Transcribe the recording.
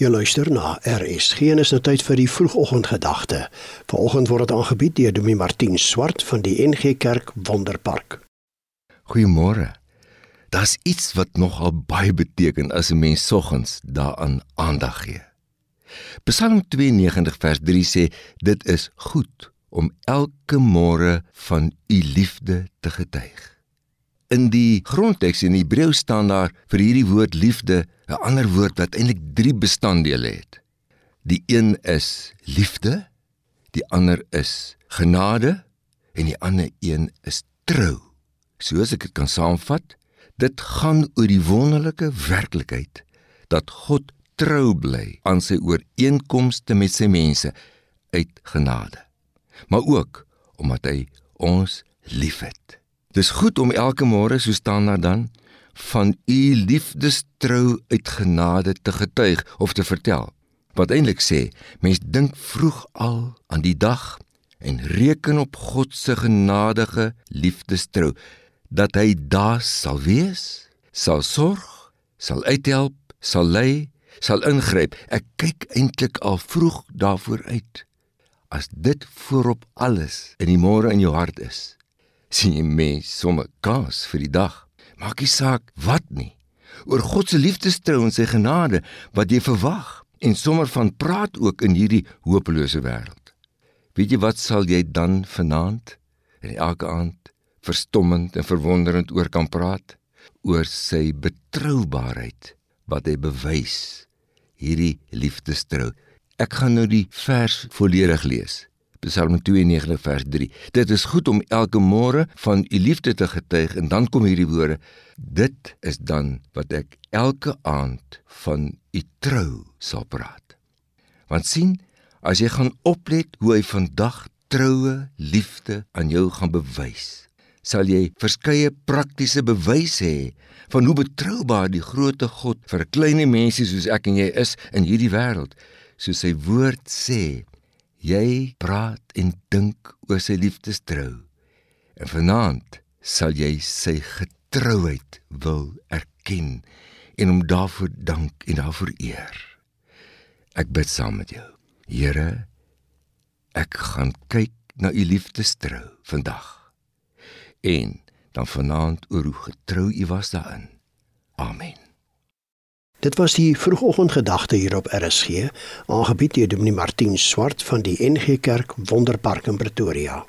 Jy luister na RSG en is nou tyd vir die vroegoggendgedagte. Vanoggend word dit aangebied deur Dominee Martin Swart van die NG Kerk Wonderpark. Goeiemôre. Daar's iets wat nogal baie beteken as 'n mens soggens daaraan aandag gee. Psalm 92 vers 3 sê dit is goed om elke môre van u liefde te getuig. In die grondteks in Hebreë staan daar vir hierdie woord liefde 'n ander woord wat eintlik drie bestanddele het. Die een is liefde, die ander is genade en die ander een is trou. Soos ek dit kan saamvat, dit gaan oor die wonderlike werklikheid dat God trou bly aan sy ooreenkomste met sy mense uit genade. Maar ook omdat hy ons liefhet. Dis goed om elke môre so staan daar dan van u liefdestrou uit genade te getuig of te vertel. Wat eintlik sê, mens dink vroeg al aan die dag en reken op God se genadige liefdestrou dat hy daar sal wees, sal sorg, sal uithelp, sal lei, sal ingryp. Ek kyk eintlik al vroeg daarvoor uit. As dit voorop alles in die môre in jou hart is, sien jy mens sommer kans vir die dag. Maak nie saak wat nie. Oor God se liefdestrou en sy genade wat jy verwag en sommer van praat ook in hierdie hopelose wêreld. Weet jy wat sal jy dan vanaand en elke aand verstommend en verwonderend oor kan praat oor sy betroubaarheid wat hy bewys hierdie liefdestrou. Ek gaan nou die vers volledig lees. Psalm 92 vers 3. Dit is goed om elke môre van u liefde te getuig en dan kom hierdie woorde: Dit is dan wat ek elke aand van u trou sal praat. Want sien, as jy gaan oplet hoe hy vandag troue liefde aan jou gaan bewys, sal jy verskeie praktiese bewyse hê van hoe betroubaar die grootte God vir klein mense soos ek en jy is in hierdie wêreld. Soos sy woord sê, Jy praat en dink oor sy liefdestrou. En vanaand sal jy sy getrouheid wil erken en hom daarvoor dank en daarvoor eer. Ek bid saam met jou. Here, ek gaan kyk na u liefdestrou vandag. En dan vanaand oor hoe getrou u was daarin. Amen. Dit was die vroegoggendgedagte hier op RSG, aangebied deur Dominee Martin Swart van die NG Kerk Wonderpark in Pretoria.